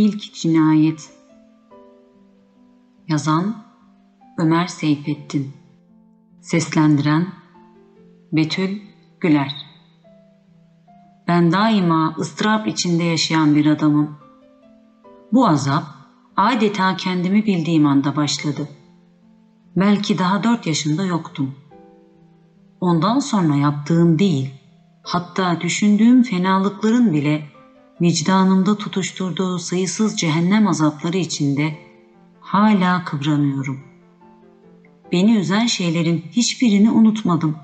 İlk Cinayet Yazan Ömer Seyfettin Seslendiren Betül Güler Ben daima ıstırap içinde yaşayan bir adamım. Bu azap adeta kendimi bildiğim anda başladı. Belki daha dört yaşında yoktum. Ondan sonra yaptığım değil, hatta düşündüğüm fenalıkların bile vicdanımda tutuşturduğu sayısız cehennem azapları içinde hala kıvranıyorum. Beni üzen şeylerin hiçbirini unutmadım.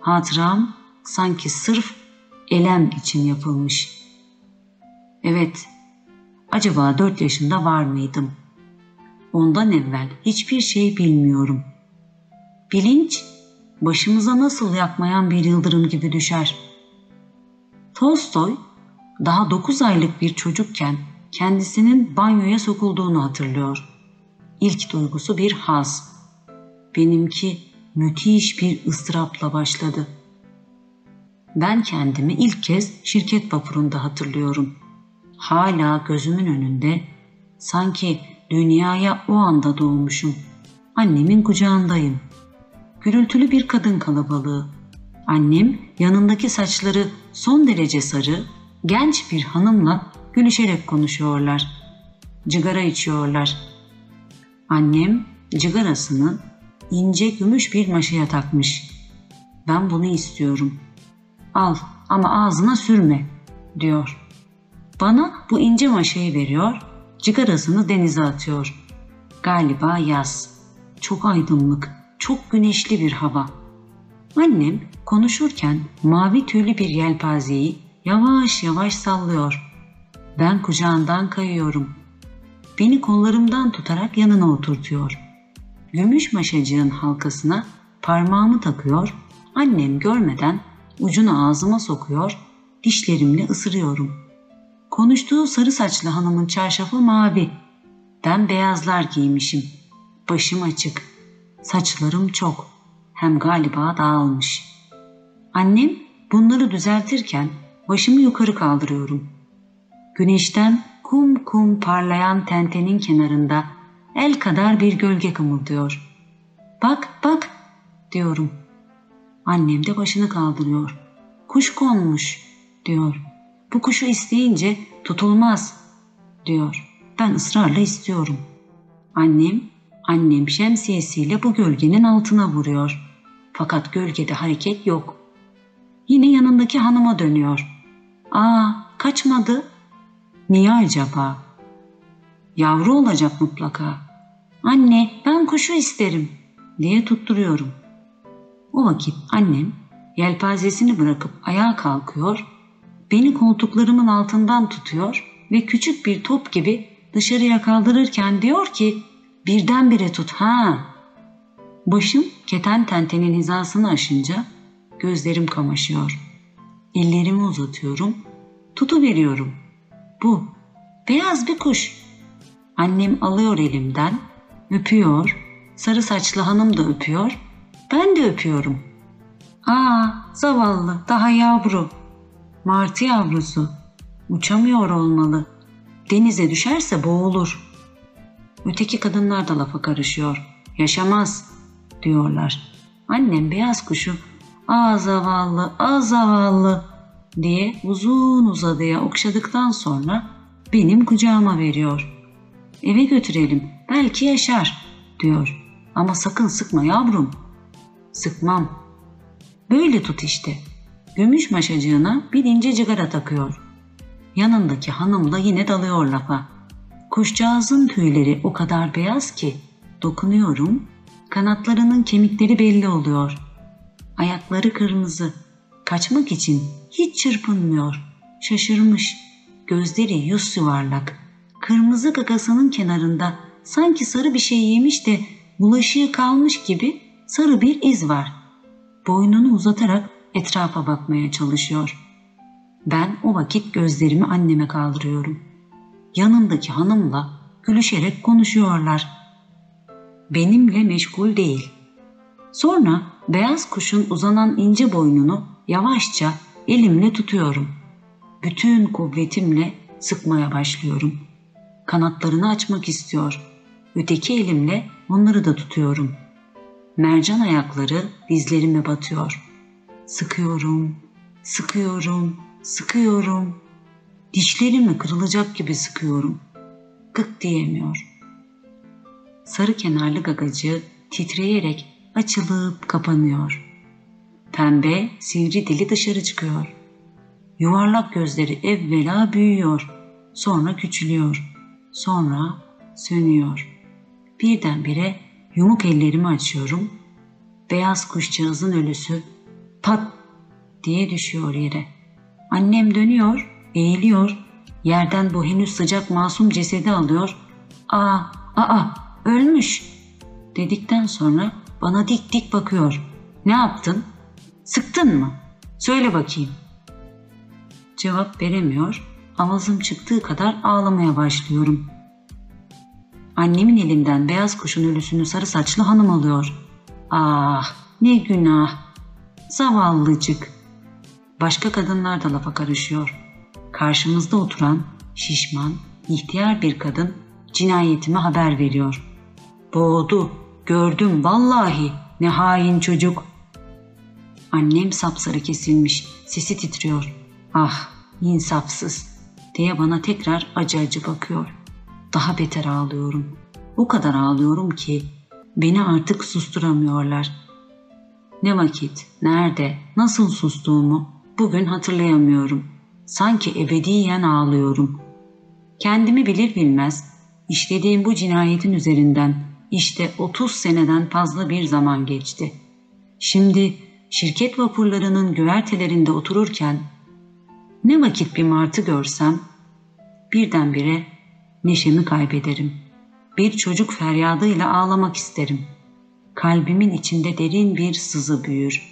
Hatıram sanki sırf elem için yapılmış. Evet, acaba dört yaşında var mıydım? Ondan evvel hiçbir şey bilmiyorum. Bilinç başımıza nasıl yakmayan bir yıldırım gibi düşer. Tolstoy daha 9 aylık bir çocukken kendisinin banyoya sokulduğunu hatırlıyor. İlk duygusu bir haz. Benimki müthiş bir ıstırapla başladı. Ben kendimi ilk kez şirket vapurunda hatırlıyorum. Hala gözümün önünde sanki dünyaya o anda doğmuşum. Annemin kucağındayım. Gürültülü bir kadın kalabalığı. Annem yanındaki saçları son derece sarı, genç bir hanımla gülüşerek konuşuyorlar. Cigara içiyorlar. Annem cigarasını ince gümüş bir maşaya takmış. Ben bunu istiyorum. Al ama ağzına sürme diyor. Bana bu ince maşayı veriyor, cigarasını denize atıyor. Galiba yaz. Çok aydınlık, çok güneşli bir hava. Annem konuşurken mavi tüylü bir yelpazeyi yavaş yavaş sallıyor. Ben kucağından kayıyorum. Beni kollarımdan tutarak yanına oturtuyor. Gümüş maşacığın halkasına parmağımı takıyor, annem görmeden ucunu ağzıma sokuyor, dişlerimle ısırıyorum. Konuştuğu sarı saçlı hanımın çarşafı mavi. Ben beyazlar giymişim. Başım açık. Saçlarım çok. Hem galiba dağılmış. Annem bunları düzeltirken başımı yukarı kaldırıyorum. Güneşten kum kum parlayan tentenin kenarında el kadar bir gölge kımıldıyor. Bak bak diyorum. Annem de başını kaldırıyor. Kuş konmuş diyor. Bu kuşu isteyince tutulmaz diyor. Ben ısrarla istiyorum. Annem, annem şemsiyesiyle bu gölgenin altına vuruyor. Fakat gölgede hareket yok. Yine yanındaki hanıma dönüyor. Aa, kaçmadı. Niye acaba? Yavru olacak mutlaka. Anne, ben kuşu isterim diye tutturuyorum. O vakit annem yelpazesini bırakıp ayağa kalkıyor, beni koltuklarımın altından tutuyor ve küçük bir top gibi dışarıya kaldırırken diyor ki birdenbire tut ha. Başım keten tentenin hizasını aşınca gözlerim kamaşıyor. Ellerimi uzatıyorum, tutu veriyorum. Bu beyaz bir kuş. Annem alıyor elimden, öpüyor, sarı saçlı hanım da öpüyor, ben de öpüyorum. Aa, zavallı, daha yavru. Martı yavrusu. Uçamıyor olmalı. Denize düşerse boğulur. Öteki kadınlar da lafa karışıyor. Yaşamaz diyorlar. Annem beyaz kuşu ''Aa zavallı, aa zavallı'' diye uzun uzadıya okşadıktan sonra benim kucağıma veriyor. Eve götürelim, belki yaşar diyor. Ama sakın sıkma yavrum. Sıkmam. Böyle tut işte. Gümüş maşacığına bir ince cigara takıyor. Yanındaki hanım da yine dalıyor lafa. Kuşcağızın tüyleri o kadar beyaz ki dokunuyorum, kanatlarının kemikleri belli oluyor. Ayakları kırmızı. Kaçmak için hiç çırpınmıyor. Şaşırmış. Gözleri yüz yuvarlak. Kırmızı gagasının kenarında sanki sarı bir şey yemiş de bulaşığı kalmış gibi sarı bir iz var. Boynunu uzatarak etrafa bakmaya çalışıyor. Ben o vakit gözlerimi anneme kaldırıyorum. Yanındaki hanımla gülüşerek konuşuyorlar. Benimle meşgul değil. Sonra beyaz kuşun uzanan ince boynunu yavaşça elimle tutuyorum. Bütün kuvvetimle sıkmaya başlıyorum. kanatlarını açmak istiyor. Öteki elimle onları da tutuyorum. Mercan ayakları dizlerime batıyor. Sıkıyorum, sıkıyorum, sıkıyorum. Dişlerimi kırılacak gibi sıkıyorum. Gık diyemiyor. Sarı kenarlı gagacı titreyerek açılıp kapanıyor. Pembe sivri dili dışarı çıkıyor. Yuvarlak gözleri evvela büyüyor, sonra küçülüyor, sonra sönüyor. Birdenbire yumuk ellerimi açıyorum. Beyaz kuşçağızın ölüsü pat diye düşüyor yere. Annem dönüyor, eğiliyor. Yerden bu henüz sıcak masum cesedi alıyor. Aa, aa, ölmüş dedikten sonra bana dik dik bakıyor. Ne yaptın? Sıktın mı? Söyle bakayım. Cevap veremiyor. Avazım çıktığı kadar ağlamaya başlıyorum. Annemin elinden beyaz kuşun ölüsünü sarı saçlı hanım alıyor. Ah ne günah. Zavallıcık. Başka kadınlar da lafa karışıyor. Karşımızda oturan şişman, ihtiyar bir kadın cinayetimi haber veriyor. Boğdu, gördüm vallahi ne hain çocuk. Annem sapsarı kesilmiş, sesi titriyor. Ah insafsız diye bana tekrar acı acı bakıyor. Daha beter ağlıyorum. O kadar ağlıyorum ki beni artık susturamıyorlar. Ne vakit, nerede, nasıl sustuğumu bugün hatırlayamıyorum. Sanki ebediyen ağlıyorum. Kendimi bilir bilmez işlediğim bu cinayetin üzerinden işte 30 seneden fazla bir zaman geçti. Şimdi şirket vapurlarının güvertelerinde otururken ne vakit bir martı görsem birdenbire neşemi kaybederim. Bir çocuk feryadıyla ağlamak isterim. Kalbimin içinde derin bir sızı büyür.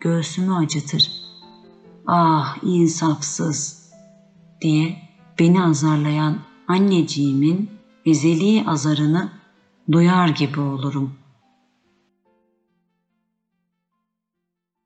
Göğsümü acıtır. Ah insafsız diye beni azarlayan anneciğimin ezeli azarını duyar gibi olurum.''